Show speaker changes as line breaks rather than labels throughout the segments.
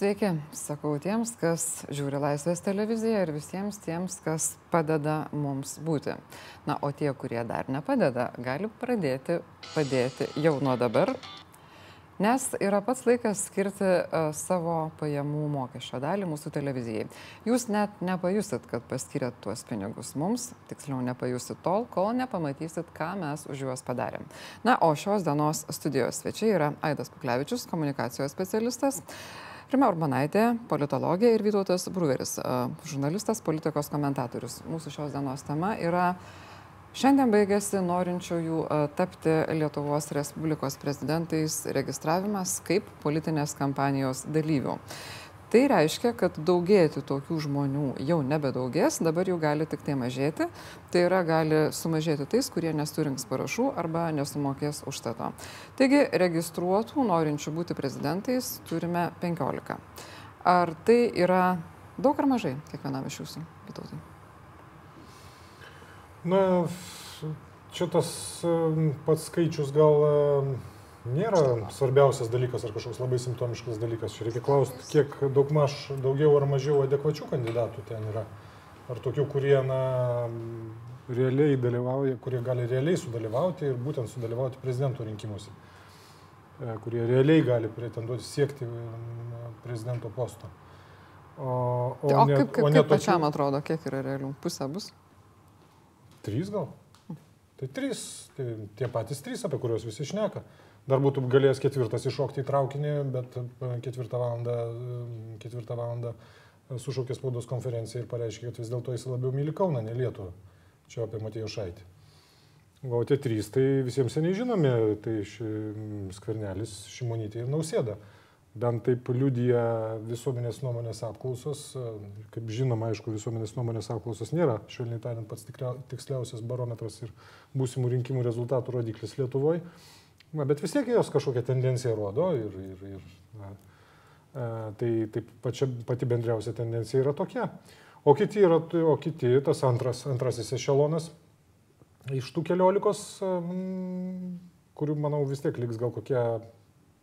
Sveiki, sakau tiems, kas žiūri Laisvės televiziją ir visiems tiems, kas padeda mums būti. Na, o tie, kurie dar nepadeda, gali pradėti padėti jau nuo dabar, nes yra pats laikas skirti uh, savo pajamų mokesčio dalį mūsų televizijai. Jūs net nepajusit, kad paskirėt tuos pinigus mums, tiksliau nepajusit tol, kol nepamatysit, ką mes už juos padarėm. Na, o šios dienos studijos svečiai yra Aidas Puklevičius, komunikacijos specialistas. Rima Urbanaitė, politologė ir Vytautas Bruveris, žurnalistas, politikos komentatorius. Mūsų šios dienos tema yra Šiandien baigėsi norinčiųjų tapti Lietuvos Respublikos prezidentais registravimas kaip politinės kampanijos dalyvių. Tai reiškia, kad daugėti tokių žmonių jau nebedaugės, dabar jų gali tik tai mažėti. Tai yra gali sumažėti tais, kurie nesurinks parašų arba nesumokės užstato. Taigi registruotų norinčių būti prezidentais turime 15. Ar tai yra daug ar mažai kiekvienam iš jūsų, Vytautai?
Na, čia tas pats skaičius gal nėra svarbiausias dalykas ar kažkoks labai simptomiškas dalykas. Čia reikia klausti, kiek daug maž daugiau ar mažiau adekvačių kandidatų ten yra. Ar tokių, kurie, na, realiai dalyvauja, kurie gali realiai sudalyvauti ir būtent sudalyvauti prezidento rinkimuose. E, kurie realiai gali pretenduoti siekti prezidento posto.
O, o, o ne, kaip, kaip, o ne kaip pačiam tokių... atrodo, kiek yra realių? Pusė bus?
Trys gal? Tai trys, tai tie patys trys, apie kuriuos visi šneka. Dar būtų galėjęs ketvirtas iššokti į traukinį, bet e, ketvirtą valandą, e, ketvirtą valandą e, sušaukė spaudos konferenciją ir pareiškė, kad vis dėlto jis labiau myli Kauną, ne Lietuvą. Čia apie Matėjo Šaitį. O tie trys, tai visiems seniai žinomi, tai Skvernelis, Šimonytė ir Nausėda bent taip liudija visuomenės nuomonės apklausos. Kaip žinoma, aišku, visuomenės nuomonės apklausos nėra, švelniai tariant, pats tiksliausias barometras ir būsimų rinkimų rezultatų rodiklis Lietuvoje. Na, bet vis tiek jos kažkokią tendenciją rodo ir, ir, ir na, tai, tai pačia, pati bendriausia tendencija yra tokia. O kiti, yra, o kiti tas antras, antrasis ešelonas iš tų keliolikos, kurių, manau, vis tiek liks gal kokie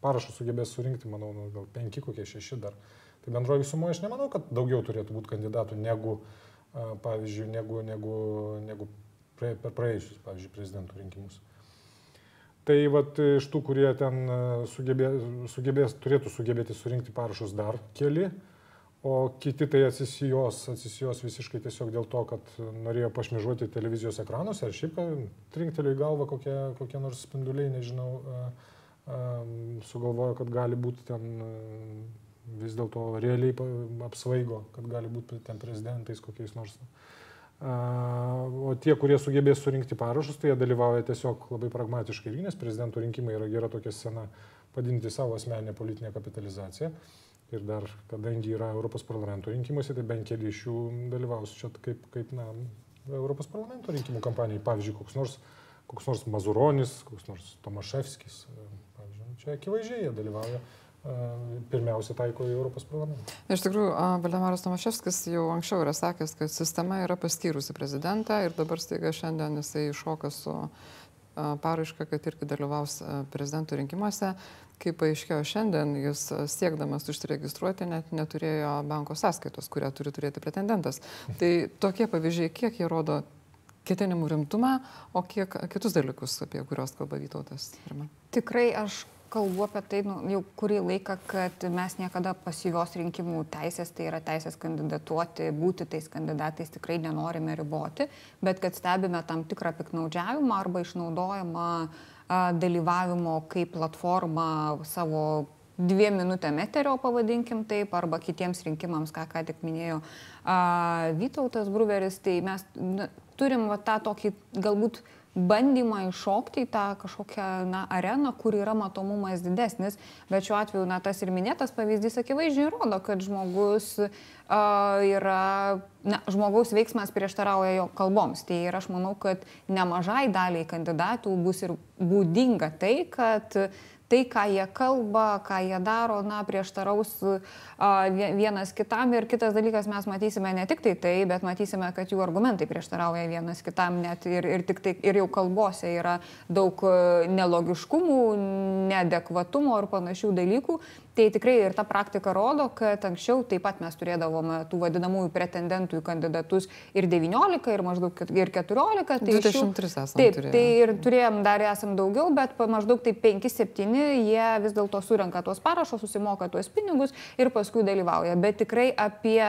parašų sugebės surinkti, manau, nu, gal penki, kokie šeši dar. Tai bendroji sumoje aš nemanau, kad daugiau turėtų būti kandidatų negu, pavyzdžiui, negu, negu, negu per praėjusius, pavyzdžiui, prezidentų rinkimus. Tai vat, iš tų, kurie ten sugebė, sugebės, turėtų sugebėti surinkti parašus dar keli, o kiti tai atsisijos, atsisijos visiškai tiesiog dėl to, kad norėjo pašmižuoti televizijos ekranuose, ar šiaip trinktelio į galvą kokie, kokie nors spinduliai, nežinau, uh, sugalvojo, kad gali būti ten vis dėlto realiai apsvaigo, kad gali būti ten prezidentais kokiais nors. O tie, kurie sugebės surinkti parašus, tai jie dalyvauja tiesiog labai pragmatiškai, nes prezidento rinkimai yra gera tokia scena padinti savo asmeninę politinę kapitalizaciją. Ir dar, kadangi yra Europos parlamento rinkimuose, tai bent keli iš jų dalyvaus čia kaip, kaip na, Europos parlamento rinkimų kampanijai. Pavyzdžiui, koks nors, koks nors Mazuronis, koks nors Tomaševskis, Čia akivaizdžiai jie dalyvauja pirmiausia taiko į Europos parlamentą.
Iš tikrųjų, Valdemaras Tomaševskis jau anksčiau yra sakęs, kad sistema yra paskyrusi prezidentą ir dabar staiga šiandien jisai iššoka su paraiška, kad irgi dalyvaus prezidento rinkimuose. Kaip paaiškėjo šiandien, jis siekdamas užsiregistruoti net neturėjo banko sąskaitos, kurią turi turėti pretendentas. Tai tokie pavyzdžiai, kiek jie rodo ketinimų rimtumą, o kiek kitus dalykus, apie kuriuos kalba Vytautas.
Tikrai aš kalbu apie tai nu, jau kurį laiką, kad mes niekada pasyvios rinkimų teisės, tai yra teisės kandidatuoti, būti tais kandidatais tikrai nenorime riboti, bet kad stebime tam tikrą piknaudžiavimą arba išnaudojimą dalyvavimo kaip platforma savo dviem minutėm eterio, pavadinkim taip, arba kitiems rinkimams, ką ką tik minėjo a, Vytautas Bruveris, tai mes na, turim va, tą tokį galbūt bandymą iššokti į tą kažkokią na, areną, kur yra matomumas didesnis, bet šiuo atveju na, tas ir minėtas pavyzdys akivaizdžiai rodo, kad žmogus uh, yra, na, žmogaus veiksmas prieštarauja jo kalboms. Tai ir aš manau, kad nemažai daliai kandidatų bus ir būdinga tai, kad uh, tai, ką jie kalba, ką jie daro, na, prieštaraus vienas kitam. Ir kitas dalykas, mes matysime ne tik tai tai, bet matysime, kad jų argumentai prieštarauja vienas kitam net ir, ir, tik tai, ir jau kalbose yra daug nelogiškumų, neadekvatumo ir panašių dalykų. Tai tikrai ir ta praktika rodo, kad anksčiau taip pat mes turėdavome tų vadinamųjų pretendentų į kandidatus ir 19, ir maždaug ir 14. Tai
23 esame.
Taip, turėję. tai ir turėjom dar esam daugiau, bet maždaug taip 5-7 jie vis dėlto surenka tuos parašus, susimoka tuos pinigus ir paskui dalyvauja. Bet tikrai apie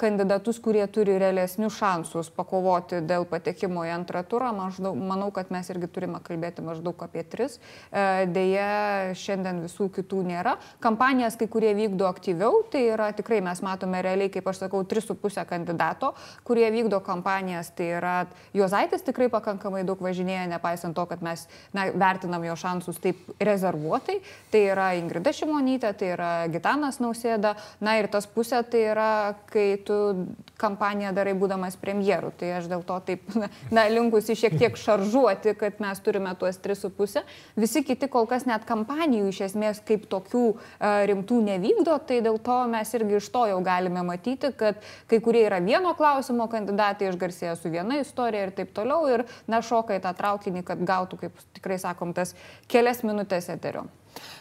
kandidatus, kurie turi realesnius šansus pakovoti dėl patekimo į antrą turą. Maždaug, manau, kad mes irgi turime kalbėti maždaug apie tris. E, deja, šiandien visų kitų nėra. Kampanijas kai kurie vykdo aktyviau, tai yra tikrai mes matome realiai, kaip aš sakau, 3,5 kandidato, kurie vykdo kampanijas. Tai yra Juozaitis tikrai pakankamai daug važinėja, nepaisant to, kad mes na, vertinam jo šansus taip rezervuotai. Tai yra Ingrida Šimonytė, tai yra Gitanas Nausėda. Na ir tas pusė tai yra kai tu kampaniją darai būdamas premjeru. Tai aš dėl to taip, na, linkusi šiek tiek šaržuoti, kad mes turime tuos 3,5. Visi kiti kol kas net kampanijų iš esmės kaip tokių a, rimtų nevykdo, tai dėl to mes irgi iš to jau galime matyti, kad kai kurie yra vieno klausimo kandidatai išgarsėję su viena istorija ir taip toliau ir, na, šoka į tą traukinį, kad gautų, kaip tikrai sakom, tas kelias minutės eterio.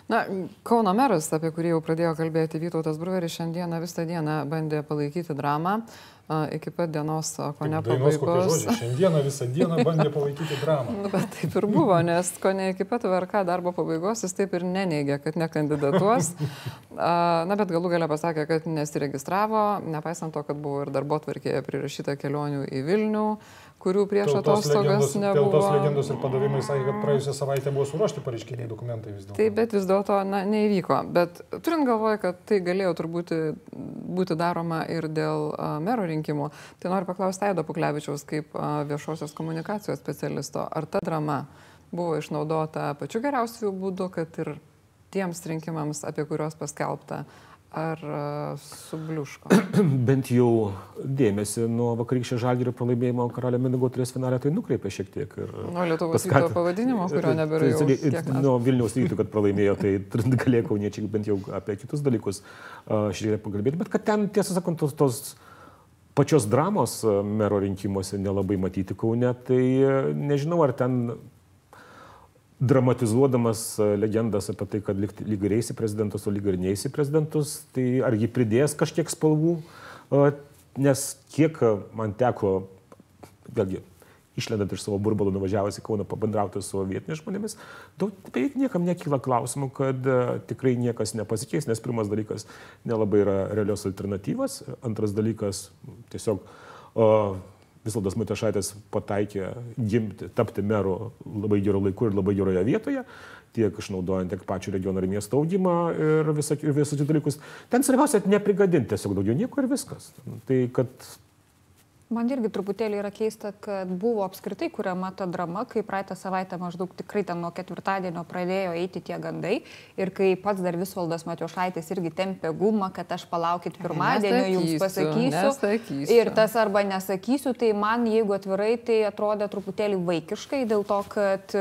Na, Kauno meras, apie kurį jau pradėjo kalbėti Vytautas Bruveris, šiandieną visą dieną bandė palaikyti dramą iki pat dienos, ko ne pabaigos.
Šiandieną visą dieną bandė palaikyti dramą.
nu, bet taip ir buvo, nes ko ne iki pat VRK darbo pabaigos jis taip ir neneigė, kad nekandidatuos. Na, bet galų galę pasakė, kad nesiregistravo, nepaisant to, kad buvo ir darbo tvarkėje prirašyta kelionių į Vilnių kurių prieš atostogas nebuvo.
Dėl tos legendos ir padavimai sakė, kad praėjusią savaitę buvo suruošti pareiškiniai dokumentai vis dėlto.
Taip, bet vis dėlto neįvyko. Bet turint galvoje, kad tai galėjo turbūt būti daroma ir dėl a, mero rinkimų, tai noriu paklausti Aido Puklevičiaus kaip a, viešosios komunikacijos specialisto, ar ta drama buvo išnaudota pačiu geriausiu būdu, kad ir tiems rinkimams, apie kuriuos paskelbta, ar subliuško?
Bent jau dėmesį nuo vakarykščio žalgerio pralaimėjimo karalio Mindaugo turės finalę tai nukreipė šiek tiek.
Nuo Lietuvos paskat... ryto pavadinimo, kurio nebėra.
Jau nuo Vilniaus rytų, kad pralaimėjo, tai galėjo kauniečiai bent jau apie kitus dalykus šiek tiek pakalbėti. Bet kad ten, tiesą sakant, tos, tos pačios dramos mero rinkimuose nelabai matyti Kaune, tai nežinau, ar ten dramatizuodamas e, legendas apie tai, kad lyg ir eisi prezidentus, o lyg ir neįsi prezidentus, tai ar jį pridės kažkiek spalvų, e, nes kiek man teko, vėlgi, išlendant iš savo burbalų, nuvažiavęs į Kauną pabendrauti su vietiniais žmonėmis, daug, beveik niekam nekyla klausimų, kad tikrai niekas nepasikeis, nes pirmas dalykas nelabai yra realios alternatyvas, antras dalykas tiesiog uh, Visvaldas Matešaitis pataikė gimti, tapti meru labai geru laiku ir labai geroje vietoje, tiek išnaudojant tiek pačių regionų ir miesto augimą ir visus dalykus. Ten svarbiausia neprigadinti tiesiog daugiau nieko ir viskas. Tai kad
Man irgi truputėlį yra keista, kad buvo apskritai kuriama ta drama, kai praeitą savaitę maždaug tikrai ten nuo ketvirtadienio pradėjo eiti tie gandai ir kai pats dar Visvaldas Matiošaitis irgi tempė gumą, kad aš palaukit pirmadienio, jums pasakysiu. Nesakysiu. Ir tas arba nesakysiu, tai man, jeigu atvirai, tai atrodė truputėlį vaikiškai dėl to, kad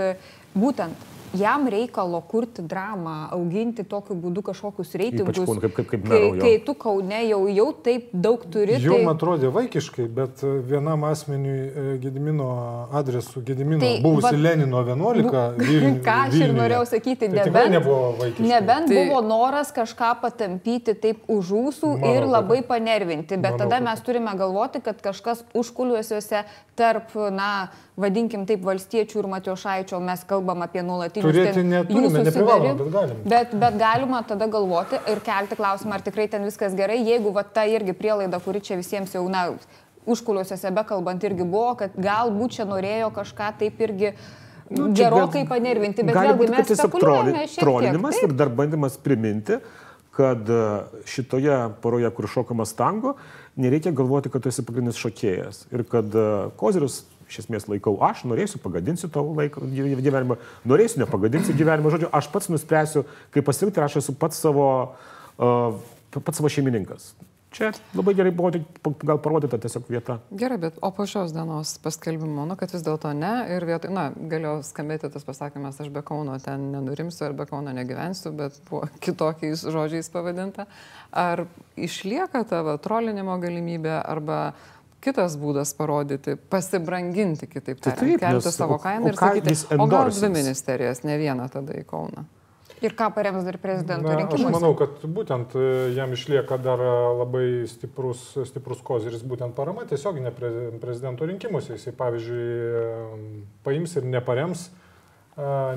būtent jam reikalo kurti dramą, auginti tokiu būdu kažkokius reitingus.
Ypač, kaip, kaip, kaip mero,
kai, kai tu kaune jau, jau taip daug turi.
Jums tai... atrodė vaikiškai, bet e, vienam asmeniui e, Gedimino adresu Gedimino tai, buvusi va, Lenino 11. Vilnių,
ką aš ir norėjau sakyti,
tai
nebent,
nebuvo vaikiškai.
nebent tai... buvo noras kažką patampyti taip už ūsų ir labai panervinti, bet Mano, tada mes turime galvoti, kad kažkas užkuliuosiuose tarp, na, vadinkim taip, valstiečių ir Matiošaičio, mes kalbam apie nuolatinius
Turėti neturime, neprivalome, bet galime.
Bet, bet galima tada galvoti ir kelti klausimą, ar tikrai ten viskas gerai, jeigu va ta irgi prielaida, kuri čia visiems jau, na, užkuliuosiuose bekalbant irgi buvo, kad galbūt čia norėjo kažką taip irgi nu, gerokai gal, panervinti, bet vėlgi mes tiesiog troli,
trolinimas ir dar bandymas priminti, kad e, šitoje poroje, kur šokamas tango, nereikia galvoti, kad tu esi pagrindinis šokėjas ir kad e, kozirius iš esmės laikau aš, norėsiu, pagadinsiu tavo laiką gyvenimą, norėsiu, nepagadinsiu gyvenimą, žodžiu, aš pats nuspręsiu, kaip pasirinkti ir aš esu pats savo, uh, pats savo šeimininkas. Čia labai gerai buvo gal parodyta tiesiog vieta.
Gerai, bet o po šios dienos paskelbimo, nu, kad vis dėlto ne ir vietoj, na, galėjo skambėti tas pasakymas, aš be Kauno ten nenurimsiu ar be Kauno negyvensiu, bet buvo kitokiais žodžiais pavadinta. Ar išlieka tavo trolinimo galimybė arba kitas būdas parodyti, pasibranginti, kitaip tai tariant, taip, kelti nes, savo kainą ir sakyti, o gal dvi ministerijas, ne vieną tada į Kauną.
Ir ką parems dar prezidento
Na, aš
rinkimus?
manau, kad būtent e, jam išlieka dar e, labai stiprus, stiprus koziris, būtent parama tiesioginė pre, prezidento rinkimuose. Jisai, pavyzdžiui, e, paims ir neparems, e,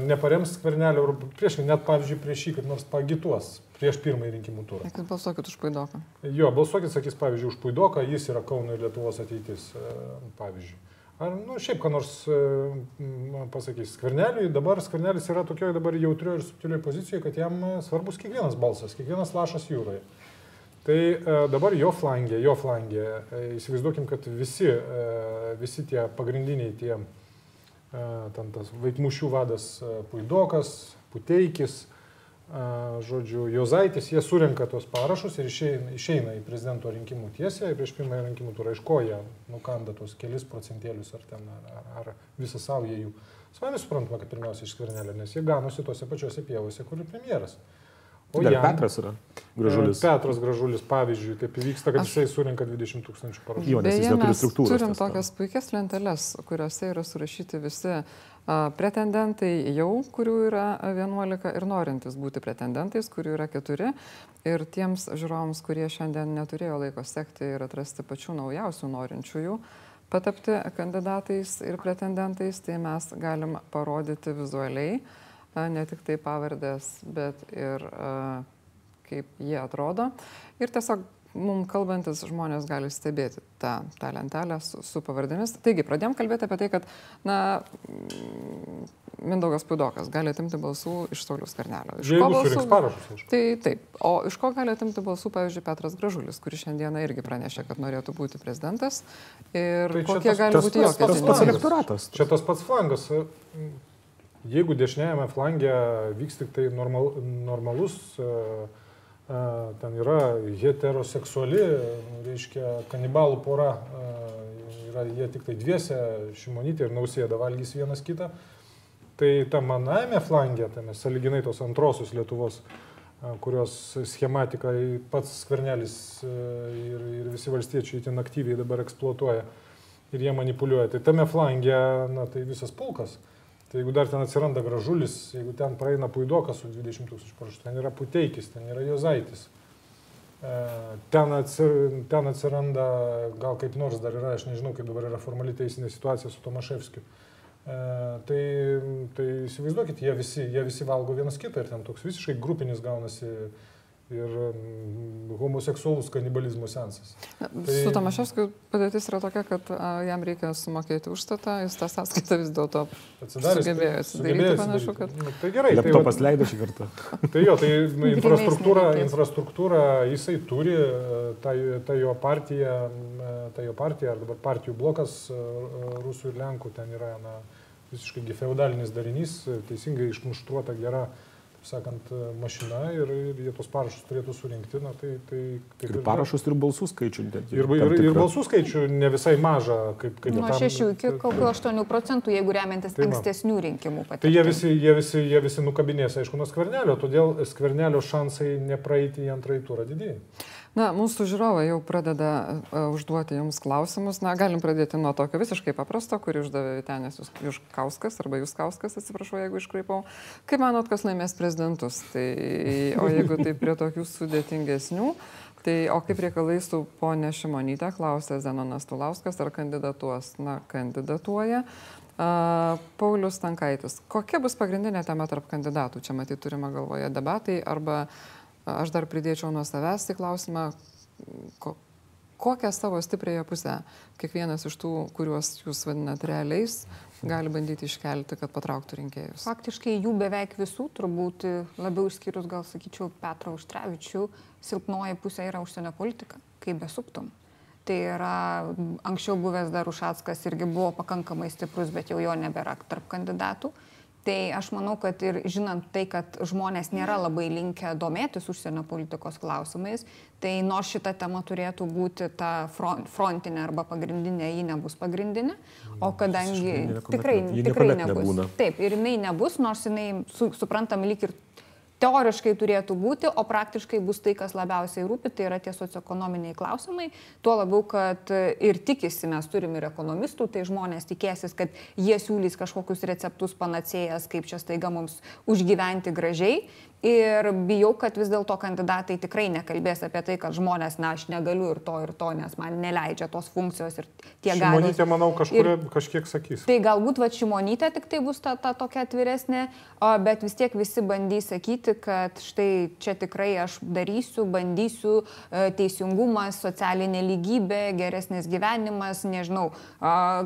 neparems skvernelio, ir prieš, net, pavyzdžiui, prieš jį kaip nors pagituos prieš pirmąjį rinkimų turą.
Kad balsuokit už Paidoką.
Jo, balsuokit, sakys, pavyzdžiui, už Puidoką, jis yra Kauno ir Lietuvos ateitis, pavyzdžiui. Ar, nu, šiaip, ką nors pasakys, skverneliui, dabar skvernelis yra tokioje dabar jautrioje ir subtilioje pozicijoje, kad jam svarbus kiekvienas balsas, kiekvienas lašas jūroje. Tai dabar jo flangė, jo flangė, įsivaizduokim, kad visi, visi tie pagrindiniai tie, ten tas vaikmušių vadas e, Puidokas, Puteikis, a, žodžiu, Jozaitis, jie surenka tos parašus ir išeina, išeina į prezidento rinkimų tiesiąją prieš pirmąją rinkimų turą. Iš ko jie nukanda tos kelis procentėlius ar, ten, ar, ar visą savo jų. Savame suprantama, kad pirmiausia iš skvernelio, nes jie ganosi tose pačiose pievose, kur ir premjeras.
Dar Petras yra gražulis.
E, Petras Gražulis, pavyzdžiui, taip įvyksta, kad
Aš-
jisai surinka 20 tūkstančių parašų.
Jo, nes jis
Beje,
neturi
mes
struktūros.
turim tokias puikias lenteles, kuriuose yra surašyti visi a, pretendentai jau, kurių yra a, 11 ir norintys būti pretendentais, kurių yra 4. Ir tiems žiūrovams, kurie šiandien neturėjo laiko sekti ir atrasti pačių naujausių norinčiųjų patapti kandidatais ir pretendentais, tai mes galim parodyti vizualiai a, ne tik tai pavardės, bet ir a, kaip jie atrodo. Ir tiesiog mums kalbantis žmonės gali stebėti tą, tą lentelę su, su pavardėmis. Taigi, pradėjom kalbėti apie tai, kad, na, Mindaugas Pudokas gali atimti balsų iš Saulius Karnelio. Iš
Jeigu surinks parašus, aišku.
Tai taip. O iš ko gali atimti balsų, pavyzdžiui, Petras Gražulis, kuris šiandieną irgi pranešė, kad norėtų būti prezidentas. Ir
Tai
kokie
tas-
gali
tas-
būti jo
pats
Tas pats
ketinimai.
elektoratas.
Čia tas pats flangas. Jeigu dešiniajame flange vyks tik tai normal, normalus, e, e, ten yra heteroseksuali, reiškia, kanibalų pora, e, yra jie tik tai dviese, Šimonytė ir Nausėda valgys vienas kitą, tai tam manajame flange, tame saliginai tos antrosios Lietuvos, kurios schematika pats skvernelis ir, ir visi valstiečiai itin aktyviai dabar eksploatuoja ir jie manipuliuoja. Tai tame flange, na, tai visas pulkas. Tai jeigu dar ten atsiranda gražulis, jeigu ten praeina puidokas su 20 tūkstančių parašų, ten yra puteikis, ten yra jozaitis. E, Ten, atsir, ten atsiranda, gal kaip nors dar yra, aš nežinau, kaip dabar yra formali teisinė situacija su Tomaševskiu. E, tai, tai įsivaizduokit, jie visi, jie visi valgo vienas kitą ir ten toks visiškai grupinis gaunasi ir mm, homoseksualus kanibalizmo sensas. Tai-
Su Tomaševskiu padėtis yra tokia, kad a, jam reikia sumokėti užstatą, jis tą sąskaitą vis dėlto
Atsidaręs,
Sugebėjo
tai-
atsidaryti, panašu, kad-
Nu, tai gerai. tai
Laptopas
vat-
leido šį kartą.
Tai jo, tai nu, infrastruktūra, infrastruktūra jisai turi, e, ta, ta jo partija, e, ta jo partija, ar dabar partijų blokas e, rusų ir lenkų, ten yra na, visiškai feudalinis darinys, e, teisingai išmuštruota gera, sakant, mašina ir, ir jie tos parašus turėtų surinkti, na tai... tai kaip
Ir parašus ir balsų skaičių.
Ir, ir, ir balsų skaičių ne visai maža, kaip... kaip
Nuo
tam-
6 iki kokių 8 procentų, jeigu remiantis
Tai
ankstesnių rinkimų
Tai jie
patirtimi.
visi, jie, visi, jie visi nukabinės, aišku, nuo skvernelio, todėl skvernelio šansai nepraeiti į antrąjį turą didėja.
Na, mūsų žiūrovai jau pradeda uh, užduoti jums klausimus. Na, galim pradėti nuo tokio visiškai paprasto, kurį uždavė Vitenės Juškauskas, arba Juskauskas, atsiprašau, jeigu iškraipau. Kaip manot, kas laimės prezidentus? Tai, o jeigu tai prie tokių sudėtingesnių, tai o kaip reikalai su ponė Šimonytė, klausė Zenonas Tulauskas, ar kandidatuos? Na, kandidatuoja. Uh, Paulius Tankaitis. Kokia bus pagrindinė tema tarp kandidatų? Čia matyt turime galvoje debatai arba Aš dar pridėčiau nuo savęs į klausimą, ko, kokią savo stipriąją pusę kiekvienas iš tų, kuriuos jūs vadinat realiais, gali bandyti iškelti, kad patrauktų rinkėjus.
Faktiškai jų beveik visų, turbūt labiau išskyrus gal sakyčiau Petrą Užtrevičių, silpnoji pusė yra užsienio politika, kaip besuptum. Tai yra anksčiau buvęs dar Ušackas irgi buvo pakankamai stiprus, bet jau jo nebėra tarp kandidatų. Tai aš manau, kad ir žinant tai, kad žmonės nėra labai linkę domėtis užsienio politikos klausimais, tai nors šita tema turėtų būti ta fron- frontinė arba pagrindinė, ji nebus pagrindinė. O kadangi tikrai, tikrai nebus.
nebūna.
Taip, ir jinai nebus, nors jinai su, suprantam lyg ir teoriškai turėtų būti, o praktiškai bus tai, kas labiausiai rūpi, tai yra tie socioekonominiai klausimai. Tuo labiau, kad ir tikisi, mes turime ir ekonomistų, tai žmonės tikėsis, kad jie siūlys kažkokius receptus panacėjas, kaip čia staiga mums užgyventi gražiai. Ir bijau, kad vis dėlto kandidatai tikrai nekalbės apie tai, kad žmonės, na, aš negaliu ir to, ir to, nes man neleidžia tos funkcijos ir tie gali.
Šimonytė, manau, kažkuria, ir, kažkiek sakys.
Tai galbūt va Šimonytė tik tai bus ta, ta tokia atviresnė, bet vis tiek visi bandys sakyti, kad štai čia tikrai aš darysiu, bandysiu e, teisingumas, socialinė lygybė, geresnis gyvenimas, nežinau,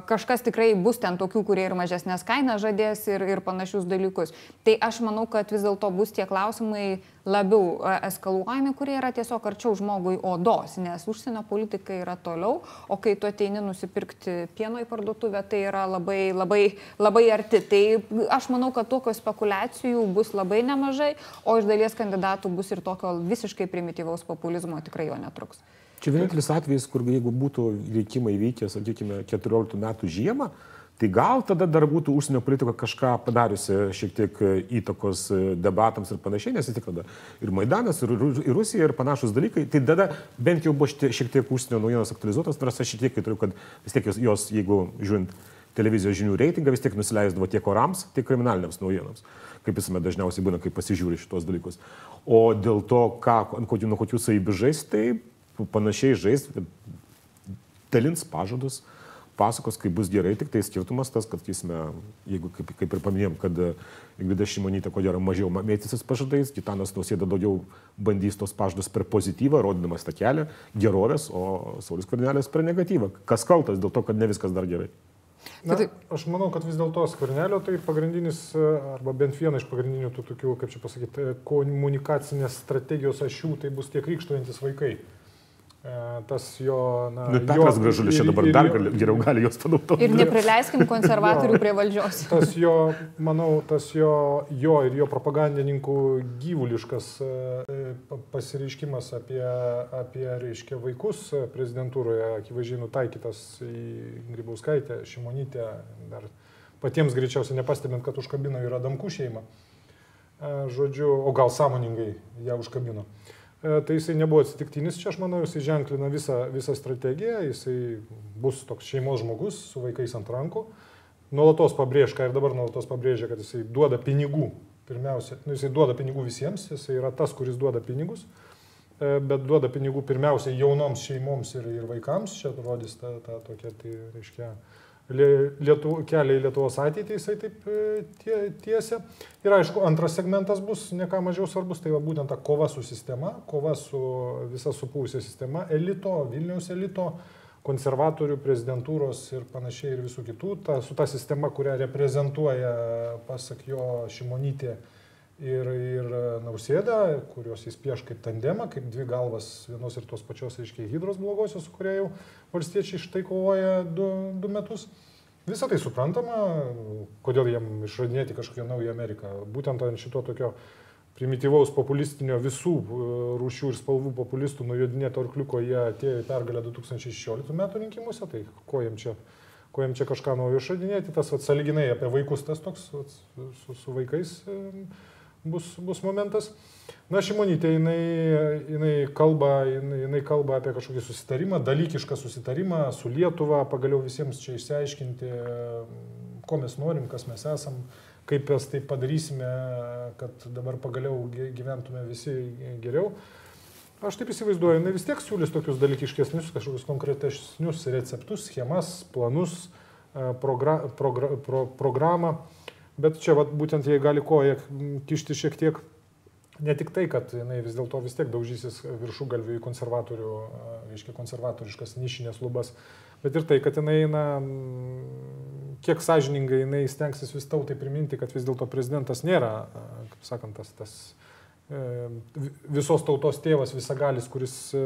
kažkas tikrai bus ten tokių, kurie ir mažesnės kainas žadės ir, ir panašius dalykus. Tai aš manau, kad vis dėlto bus tie klausimai klausimai labiau e, eskaluojami, kurie yra tiesiog arčiau žmogui odos, nes užsienio politika yra toliau, o kai tu ateini nusipirkti pieno į parduotuvę, tai yra labai, labai, labai arti. Tai aš manau, kad tokio spekulacijų bus labai nemažai, o iš dalies kandidatų bus ir tokio visiškai primityvaus populizmo tikrai jo netruks.
Čia vienintelis atvejis, kur jeigu būtų rinkimai vykę, sakykime, 14 metų žiemą, Tai gal tada dar būtų užsienio politika kažką padariusi šiek tiek e, įtakos e, debatams ir panašiai, nes vis tik tada ir Maidanas, ir, ir Rusija, ir panašus dalykai. Tai tada bent jau buvo šiek tiek užsienio naujienos aktualizuotas, nors aš šiek tiek įtariu, kad vis tiek jos, jeigu žiūrint televizijos žinių reitingą, vis tiek nusileisdavo tiek orams, tiek kriminaliniams naujienams, kaip visuomet dažniausiai būna, kai pasižiūri šitos dalykus. O dėl to, ką, nuo kokių savybių žais, tai panašiai žais, dalins pažadus pasakos, kaip bus gerai, tik tai skirtumas tas, kad, sakysime, jeigu kaip, kaip ir paminėjom, kad Ingrida Šimonytė, ko gero, mažiau mėtysis pažadais, Gitanas Nausėda daugiau bandys tos pažadus per pozityvą, rodydamas tą kelią gerovės, o Saulis Kornelės per negatyvą. Kas kaltas dėl to, kad ne viskas dar gerai?
Na, aš manau, kad vis dėlto skvernelio tai pagrindinis, arba bent viena iš pagrindinių tų tokių, kaip čia pasakyti, komunikacinės strategijos ašių, tai bus tie krikštuojantis vaikai. E, tas jo... Na,
nu, Petras Gražulis čia dabar dar gali, geriau gali juos panaudoti.
Ir neprileiskim konservatorių prie valdžios.
Tas jo, manau, tas jo, jo ir jo propagandininkų gyvuliškas e, pasireiškimas apie, apie reiškia, vaikus prezidentūroje, akivaizdžiai nutaikytas į Grybauskaitę, Šimonytę, dar patiems greičiausiai nepastebint, kad užkabino ir Adamkų šeimą. E, žodžiu, o gal sąmoningai ją užkabino. E, tai jisai nebuvo atsitiktinis, čia aš manau, jisai ženklina visą, visą strategiją, jisai bus toks šeimos žmogus su vaikais ant rankų, nuolatos pabrėž, ką ir dabar nuolatos pabrėžia, kad jisai duoda pinigų, pirmiausia, nu, jisai duoda pinigų visiems, jisai yra tas, kuris duoda pinigus, e, bet duoda pinigų pirmiausia jaunoms šeimoms ir, ir vaikams, čia rodys tą, tą tokią, tai reiškia, Lietu, kelią į Lietuvos ateitį jisai taip e, tie, tiesia. Ir aišku, antras segmentas bus ne ką mažiau svarbus, tai va būtent ta kova su sistema, kova su visa supūvusia sistema, elito, Vilniaus elito, konservatorių, prezidentūros ir panašiai ir visų kitų, ta, su ta sistema, kurią reprezentuoja, pasak jo, Šimonytė ir, ir Nausėda, kuriuos jis pieš kaip tandemą, kaip dvi galvas vienos ir tos pačios, reiškia, hydros blogosios, su kuria jau valstiečiai štai kovoja du, du metus. Visą tai suprantama, kodėl jam išradinėti kažkokią naują Ameriką. Būtent ant šito tokio primityvaus populistinio visų e, rūšių ir spalvų populistų nujodinėto arkliuko jie atėjo į pergalę 2016 metų rinkimuose, tai ko jam čia, ko jam čia kažką naujo išradinėti, tas atsaliginai apie vaikus, tas toks su, su vaikais e, bus, bus momentas. Na, Šimonytė, jinai, jinai, kalba, jinai, jinai kalba apie kažkokį susitarimą, dalykišką susitarimą su Lietuva, pagaliau visiems čia išsiaiškinti, ko mes norim, kas mes esam, kaip mes tai padarysime, kad dabar pagaliau gyventume visi geriau. Aš taip įsivaizduoju, jinai vis tiek siūlys tokius dalykiškesnius, kažkokius konkretesnius receptus, schemas, planus, progra, progra, pro, programą. Bet čia vat, būtent jie gali koją kišti šiek tiek. Ne tik tai, kad jinai vis dėlto vis tiek daužysis viršų galvių į konservatorių, reiškia konservatoriškas nišinės lubas, bet ir tai, kad jinai, na, kiek sąžiningai jinai stengsis vis tautai priminti, kad vis dėlto prezidentas nėra, kaip sakant, tas, tas e, visos tautos tėvas, visagalis, kuris, e,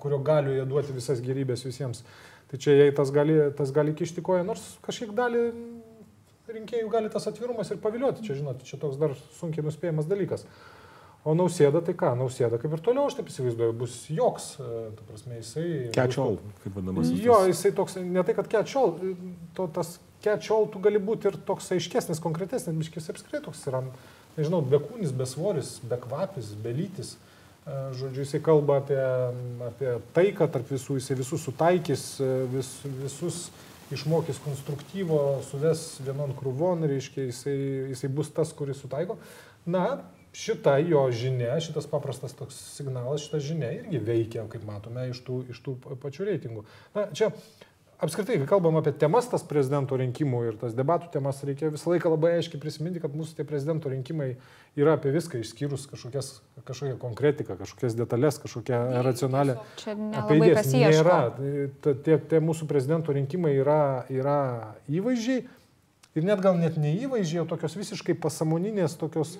kurio galiu jie duoti visas gerybės visiems. Tai čia jai tas gali, tas gali kišti koją, nors kažkiek dalį rinkėjų gali tas atvirumas ir pavilioti, čia žinot, čia toks dar sunkiai nuspėjamas dalykas. O nausėda, tai ką, nausėda kaip ir toliau, aš taip įsivaizduoju, bus joks, e, ta prasme, jisai...
Catch-all, kaip vadinamas.
Jo, jisai toks, ne tai, kad catch-all, to tas catch-all tu gali būti ir toks aiškesnis, konkretesnis, biškis apskritai toks yra nežinau, bekūnis, besvoris, bekvapis, belytis. E, Žodžiu, jisai kalba apie, apie taiką tarp visų, jisai visus sutaikys, e, vis, visus išmokys konstruktyvo, suves vienon krūvon, reiškia, jisai, jisai bus tas, kuris sutaiko. Na, šita jo žinia, šitas paprastas toks signalas, šita žinia irgi veikia, kaip matome, iš tų, iš tų pačių reitingų. Na, čia apskritai, kai kalbam apie temas tas prezidento rinkimų ir tas debatų temas, reikia visą laiką labai aiškiai prisiminti, kad mūsų tie prezidento rinkimai yra apie viską, išskyrus kažkokias, kažkokią konkretiką, kažkokias detalės, kažkokią racionalią.
Čia
Apie idėjas nėra. Tie, tie mūsų prezidento rinkimai yra, yra įvaizdžiai. Ir net gal net ne įvaizdžiai, o tokios visiškai pasamoninės, tokios,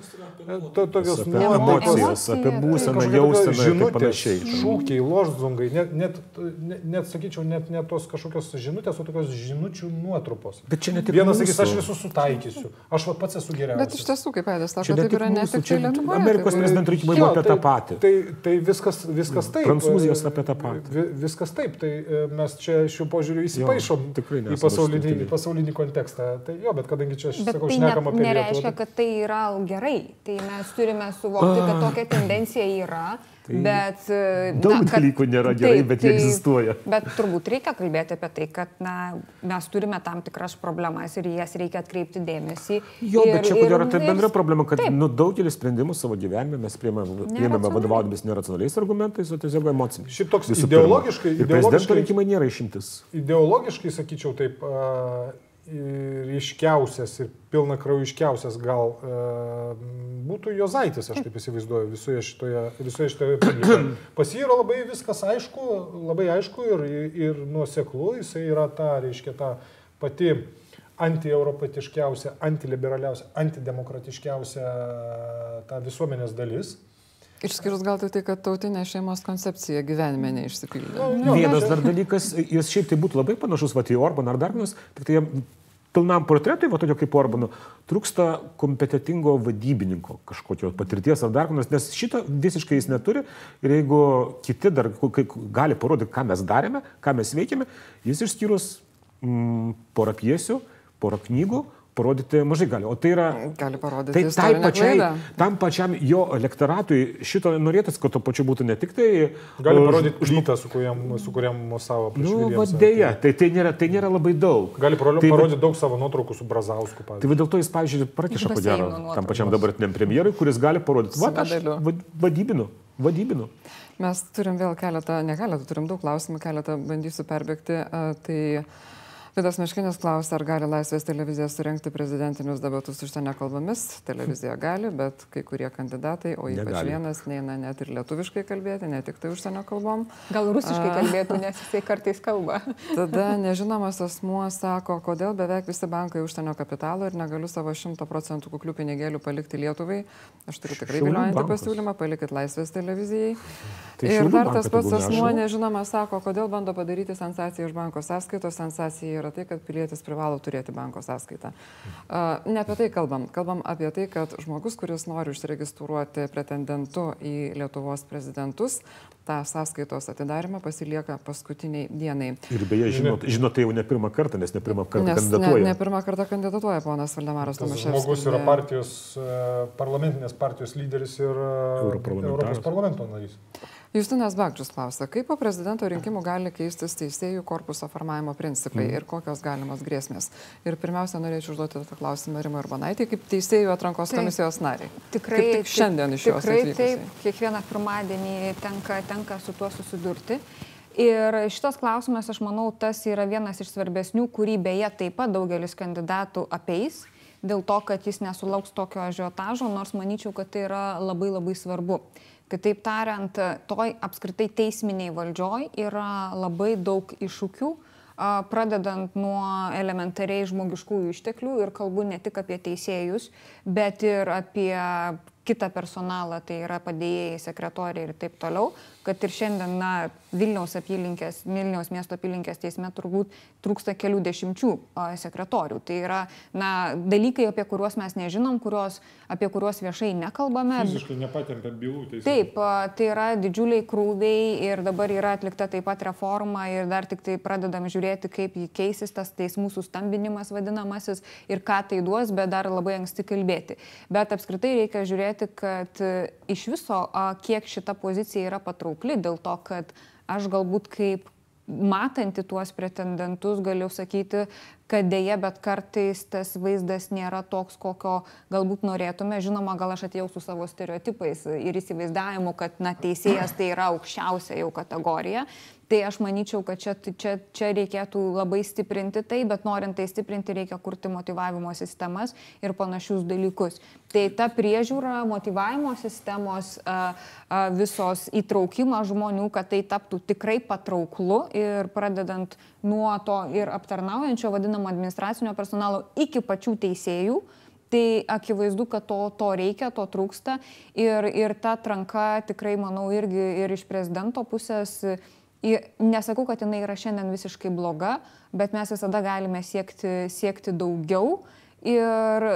e, to, tokios
Apie
nuotaikos.
emocijas, apie būseną, taip
žinutės,
panašiai.
Šūkiai, ložzungai, net, net, net, net sakyčiau, net, net tos kažkokios žinutės, o tokios žinučių nuotrupos.
Bet čia ne tik
Vienas sakys, aš visus sutaikysiu, aš va pats esu geriausias.
Bet iš tiesų, kaip Aidas sako,
ne tik
yra ne tik
čia
tai Lietuvoje.
Amerikos prezidentų rinkimai buvo apie
tai-
tą patį.
Tai, tai viskas, viskas taip.
Prancūzijos apie tą patį.
vi- Viskas taip. Tai e, mes čia šiuo požiūriu įsipaišom į pasaulinį kontekstą. Tai jo, bet kadangi čia aš
Bet
sakau,
tai
šnekam
ne,
apie
nereiškia,
Lietuvą. tai-
kad tai yra gerai. Tai mes turime suvokti, kad tokia tendencija yra. Bet, e,
Daug dalykų nėra gerai, bet jie egzistuoja.
Bet turbūt reikia kalbėti apie tai, kad na, mes turime tam tikras problemas ir į jas reikia atkreipti dėmesį.
Jo,
ir,
bet čia ko gero tai bendra problema, kad
Taip.
nu, daugelis sprendimų savo gyvenime mes priėmėme, vadovaudomis neracionaliais argumentais, o tiesiog emociniais.
Šiaip toks ideologiškai- ideologiškai-
rinkimai nėra išimtis.
Ideologiškai, sakyčiau, taip, a, ryškiausias ir pilna kraujiškiausias gal a, būtų Jozaitis, aš taip įsivaizduoju, visoje šitoje, visoje šitoje. Pas jį yra labai viskas aišku, labai aišku ir, ir nuoseklu, jisai yra ta, reiškia, ta pati antieuropietiškiausia, antiliberaliausia, antidemokratiškiausia ta visuomenės dalis.
Išskyrus gal tai, kad tautinė šeimos koncepcija gyvenime neišsipildė.
Vienas dar dalykas, jis šiaip tai būtų labai panašus va, į Orbaną ar dar vienas, tik tai jam pilnam portretui, va tokio kaip Orbano, trūksta kompetitingo vadybininko kažkokio patirties ar dar ko nors, nes šito visiškai jis neturi ir jeigu kiti dar gali parodyti, ką mes darėme, ką mes veikėme, jis išskyrus mm, porą piesių, porą knygų, parodyti mažai gali. O tai yra...
Gali parodyti
Tai tai pačiai,
klaidą.
tam pačiam jo elektoratui šito norėtųsi, kad to pačiu būtų ne tik tai...
Gali
uh,
parodyti plytą, su kuriam, su kuriam savo prieš
Nu,
Williamsą.
vadėja, tai, tai, nėra, tai nėra labai daug.
Gali paro-
Tai va-
parodyti daug savo nuotraukų su Brazausku,
Tai
pavyzdžiui.
va dėl to jis, pavyzdžiui, prakiša,
nuotraukos.
tam pačiam dabartiniam premjerui, kuris gali parodyti, va, aš vadybinu, vadybinu.
Mes turim vėl keletą, ne keletą, turim daug klausimų, keletą bandysiu perbėgti. A, Tai Vidas Miškinis klausia, ar gali Laisvės televizija surenkti prezidentinius debatus užsienio kalbomis. Televizija gali, bet kai kurie kandidatai, o ypač
Negali.
vienas, neina net ir lietuviškai kalbėti, ne tik tai užsienio kalbom.
Gal rusiškai
A.
kalbėtų, nes jisai kartais kalba.
Tada nežinomas asmuo sako, kodėl beveik visi bankai užsienio kapitalo ir negaliu savo 100 procentų kuklių pinigėlių palikti Lietuvai. Aš turiu tikrai viliojantį pasiūlymą, palikit Laisvės televizijai.
Tai
ir dar tas pats asmuo nežinomas sako, kodėl bando padaryti sensaciją iš banko sąskaitos. Sensacija yra tai, kad pilietis privalo turėti banko sąskaitą. Ne apie tai kalbam. Kalbam apie tai, kad žmogus, kuris nori užsiregistruoti pretendentu į Lietuvos prezidentus, tą sąskaitos atidarimą pasilieka paskutiniai dienai.
Ir beje, žinot, žinot, tai jau ne pirmą kartą, nes ne pirmą kartą
Nes ne,
kandidatuoja.
ne pirmą kartą kandidatuoja ponas Valdemaras Tomaševskis.
žmogus yra partijos, e, parlamentinės partijos lyderis ir e. Europos parlamento narys.
Justinas Bagdžius klausia, kaip po prezidento rinkimų gali keistis teisėjų korpuso formavimo principai
Mhm.
ir kokios galimos grėsmės. Ir pirmiausia, norėčiau užduoti tą klausimą Rimui Urbanaitį, kaip teisėjų atrankos
Taip.
komisijos nariai.
Tikrai,
Kaip tik šiandien iš jos
Tikrai
atvykusiai.
taip, kiekvieną pirmadienį tenka, tenka su tuo susidurti. Ir šitas klausimas, aš manau, tas yra vienas iš svarbesnių, kurį beje taip pat daugelis kandidatų apeis, dėl to, kad jis nesulauks tokio ažiotažo, nors manyčiau, kad tai yra labai labai svarbu. Kitaip tariant, toj apskritai teisminiai valdžioj yra labai daug iššūkių, pradedant nuo elementariai žmogiškųjų išteklių ir kalbu ne tik apie teisėjus, bet ir apie kitą personalą, tai yra padėjėjai, sekretoriai ir taip toliau, kad ir šiandien, na, Vilniaus apylinkės, Vilniaus miesto apylinkės teisme turbūt trūksta kelių dešimčių sekretorių. Tai yra na, dalykai, apie kuriuos mes nežinom, kuriuos, apie kuriuos viešai nekalbame.
Fiziškai nepatempia bylų teisme.
Taip, tai yra didžiuliai krūviai ir dabar yra atlikta taip pat reforma ir dar tik tai pradedam žiūrėti, kaip jį keisis tas teismų sustambinimas vadinamasis ir ką tai duos, bet dar labai anksti kalbėti. Bet apskritai reikia žiūrėti, kad iš viso, kiek šita pozicija yra patraukli, dėl to, kad aš galbūt kaip matanti tuos pretendentus galiu sakyti, kad dėja, bet kartais tas vaizdas nėra toks, kokio galbūt norėtume. Žinoma, gal aš atėjau su savo stereotipais ir įsivaizdavimu, kad na, teisėjas tai yra aukščiausia jau kategorija, Tai aš manyčiau, kad čia, čia, čia reikėtų labai stiprinti tai, bet norint tai stiprinti, reikia kurti motivavimo sistemas ir panašius dalykus. Tai ta priežiūra, motivavimo sistemos, visos įtraukimas žmonių, kad tai taptų tikrai patrauklu ir pradedant nuo to ir aptarnaujančio vadinamo administracinio personalo iki pačių teisėjų. Tai akivaizdu, kad to, to reikia, to trūksta ir, ir ta tranka tikrai, manau, irgi ir iš prezidento pusės Nesakau, kad jinai yra šiandien visiškai bloga, bet mes visada galime siekti, siekti daugiau. Ir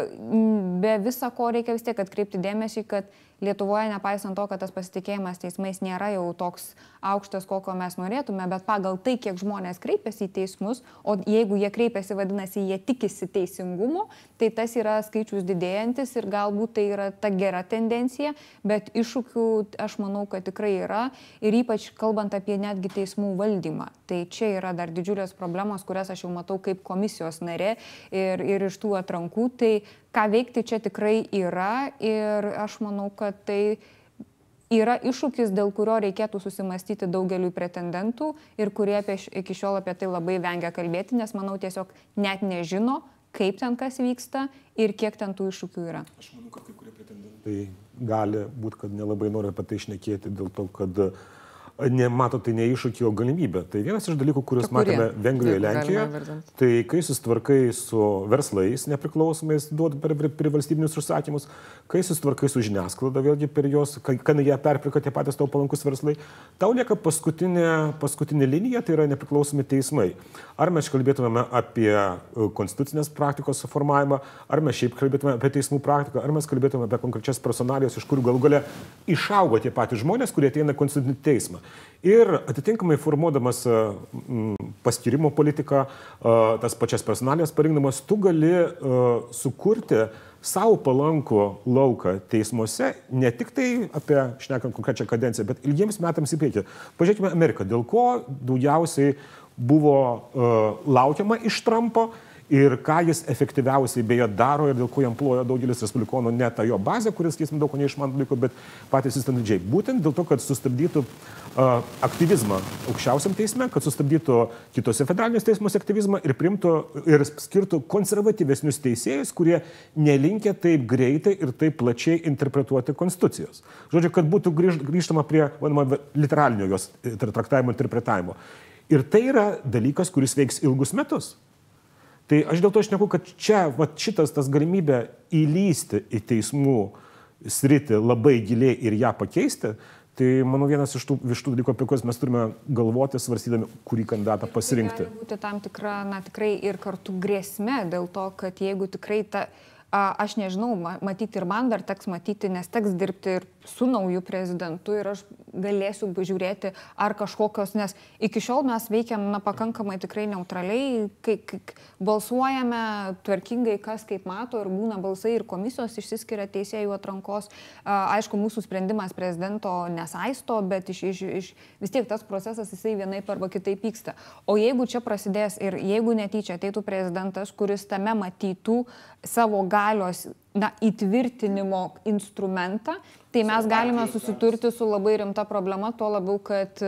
be visa ko reikia vis tiek atkreipti dėmesį, kad Lietuvoje, nepaisant to, kad tas pasitikėjimas teismais nėra jau toks aukštas, kokio mes norėtume, bet pagal tai, kiek žmonės kreipiasi į teismus, o jeigu jie kreipiasi, vadinasi, jie tikisi teisingumo, tai tas yra skaičius didėjantis ir galbūt tai yra ta gera tendencija, bet iššūkių aš manau, kad tikrai yra ir ypač kalbant apie netgi teismų valdymą. Tai čia yra dar didžiulės problemos, kurias aš jau matau kaip komisijos narė ir, ir iš tų atrankų. Tai ką veikti čia tikrai yra ir aš manau, kad tai yra iššūkis, dėl kurio reikėtų susimastyti daugeliu pretendentų ir kurie apie, iki šiol apie tai labai vengia kalbėti, nes manau tiesiog net nežino, kaip ten kas vyksta ir kiek ten tų iššūkių yra.
Aš manau, kad kai kurie pretendentai gali būti, kad nelabai nori apie tai išnekėti dėl to, kad uh, nemato tai ne iššūkį, o galimybę. Tai vienas iš dalykų, kuriuos matėme Vengrijoje, Lenkijoje, tai kai susitvarkai su verslais nepriklausomais, duodi per, per, per valstybinius užsakymus, kai susitvarkai su žiniasklaida, vėlgi per jos, kai, jie perprika tie patys tau palankus verslai, tau lieka paskutinė, paskutinė linija, tai yra nepriklausomi teismai. Ar mes kalbėtumėme apie e, konstitucinės praktikos formavimą, ar mes šiaip kalbėtume apie teismų praktiką, ar mes kalbėtume apie konkrečias personalijas, iš kurių galų gale išaugo tie patys žmonės, kurie ateina konstitucinį teismą. Ir atitinkamai formuodamas e, paskirimo politiką, e, tas pačias personalijas parinkdamas, tu gali sukurti savo palankų lauką teismuose, ne tik tai apie, šnekant konkrečią kadenciją, bet ilgiems metams į priekį. Pažiūrėkime Ameriką, dėl ko daugiausiai buvo laukiama iš Trumpo ir ką jis efektyviausiai beje daro ir dėl ko jam ploja daugelis respublikonų, ne ta jo bazė, kuris, sakysim, daug ko neišman dalyko, bet patys įstandardžiai. Būtent dėl to, kad sustabdytų uh, aktyvizmą aukščiausiam teisme, kad sustabdytų kitose federalinės teismuose aktyvizmą ir primtų ir skirtų konservatyvesnius teisėjus, kurie nelinkia taip greitai ir taip plačiai interpretuoti konstitucijos. Žodžiu, kad būtų grįž, grįžtama prie, vadinamo, literalinio jos traktavimo interpretavimo. Ir tai yra dalykas, kuris veiks ilgus metus. Tai aš dėl to šneku, kad čia va, šitas tas galimybė įlysti į teismų sritį labai giliai ir ją pakeisti, tai manau vienas iš tų, iš tų dalykų, apie kuriuos mes turime galvoti, svarstydami, kurį kandidatą pasirinkti.
Tai gali būti tam tikra, na tikrai ir kartu grėsme dėl to, kad jeigu tikrai ta... Aš nežinau, matyti ir man dar teks matyti, nes teks dirbti ir su nauju prezidentu ir aš galėsiu žiūrėti, ar kažkokios, nes iki šiol mes veikiam na, pakankamai tikrai neutraliai, kai, kai balsuojame tvarkingai, kas kaip mato ir būna balsai ir komisijos išsiskiria teisėjų atrankos. Aišku, mūsų sprendimas prezidento nesaisto, bet iš, iš, iš, vis tiek tas procesas jisai vienaip arba kitaip vyksta. O jeigu čia prasidės ir jeigu netyčia ateitų prezidentas, kuris tame matytų savo galios na, įtvirtinimo instrumentą, tai mes galime susiturti su labai rimta problema, tuo labiau, kad,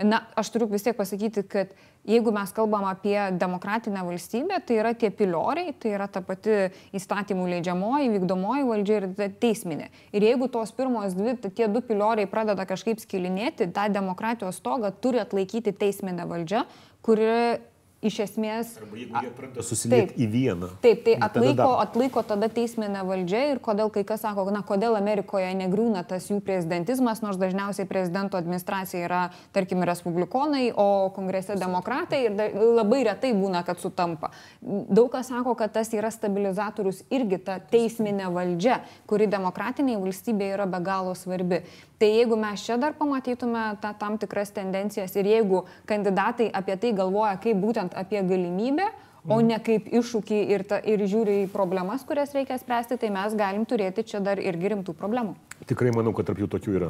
na, aš turiu vis tiek pasakyti, kad jeigu mes kalbam apie demokratinę valstybę, tai yra tie pilioriai, tai yra ta pati įstatymų leidžiamoji, vykdomoji valdžia ir teisminė. Ir jeigu tos pirmos dvi, tie du pilioriai pradeda kažkaip skilinėti, tą demokratijos stogą turi atlaikyti teisminė valdžia, kuri iš esmės...
Arba jeigu jie pradeda susilieti į vieną.
Taip, tai
nu, tada
atlaiko, atlaiko tada teisminė valdžia ir kodėl kai kas sako, na, kodėl Amerikoje negriūna tas jų prezidentizmas, nors dažniausiai prezidento administracija yra, tarkim, respublikonai, o kongrese demokratai ir da, labai retai būna, kad sutampa. Daug kas sako, kad tas yra stabilizatorius irgi ta teisminė valdžia, kuri demokratiniai valstybėje yra be galo svarbi. Tai jeigu mes čia dar pamatytume ta, tam tikras tendencijas ir jeigu kandidatai apie tai galvoja kaip būtent apie galimybę, o ne kaip iššūkį ir, ta, ir žiūri į problemas, kurias reikia spręsti, tai mes galim turėti čia dar irgi rimtų problemų.
Tikrai manau, kad tarp jų tokių yra.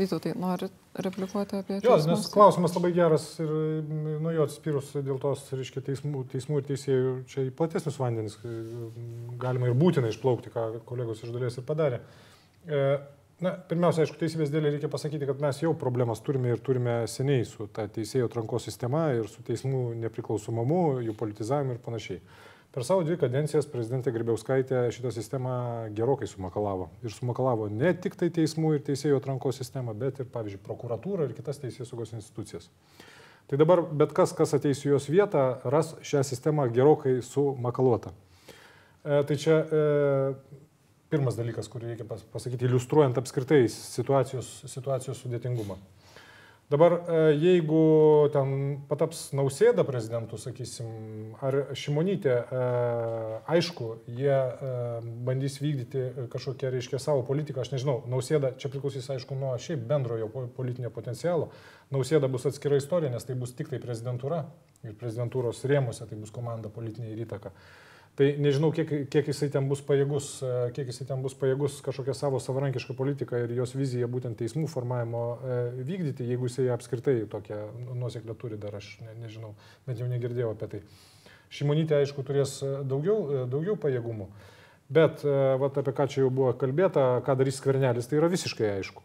Vytautai, nori replikuoti apie
Jo, nes klausimas labai geras ir mm, nuo jo atspyrus dėl tos, reiškia, teismų, teismų ir teisėjų, čia į platesnius vandenis mm, galima ir būtina išplaukti, ką kolegos iš dalies ir padarė. E, Na, pirmiausia, aišku, teisybės dėlį reikia pasakyti, kad mes jau problemas turime ir turime seniai su ta teisėjų atrankos sistema ir su teismų nepriklausomumu, jų politizavimu ir panašiai. Per savo dvi kadencijas prezidentė Grybauskaitė šitą sistemą gerokai sumakalavo. Ir sumakalavo ne tik tai teismų ir teisėjų atrankos sistemą, bet ir, pavyzdžiui, prokuratūrą ir kitas teisės saugos institucijas. Tai dabar bet kas, kas ateis į jos vietą, ras šią sistemą gerokai sumakaluotą. E, tai čia e, pirmas dalykas, kurį reikia pas- pasakyti, iliustruojant apskritai situacijos, situacijos sudėtingumą. Dabar, e, jeigu ten pataps nausėda prezidentu, sakysim, ar šimonytė, e, aišku, jie e, bandys vykdyti kažkokią, reiškia, savo politiką, aš nežinau, nausėda, čia priklausys, aišku, nuo šiaip bendrojo po- politinio potencialo, nausėda bus atskira istorija, nes tai bus tik tai prezidentūra ir prezidentūros rėmuose tai bus komanda politinė ir įtaka. Tai nežinau, kiek, kiek jisai ten bus pajėgus, e, kiek jisai ten bus pajėgus kažkokią savo savarankišką politiką ir jos viziją būtent teismų formavimo e, vykdyti, jeigu jisai apskritai tokią nuoseklę turi, dar aš ne, nežinau, bet jau negirdėjau apie tai. Šimonytė, aišku, turės e, daugiau, daugiau pajėgumų. Bet, vat, apie ką čia jau buvo kalbėta, ką darys skvernelis, tai yra visiškai aišku.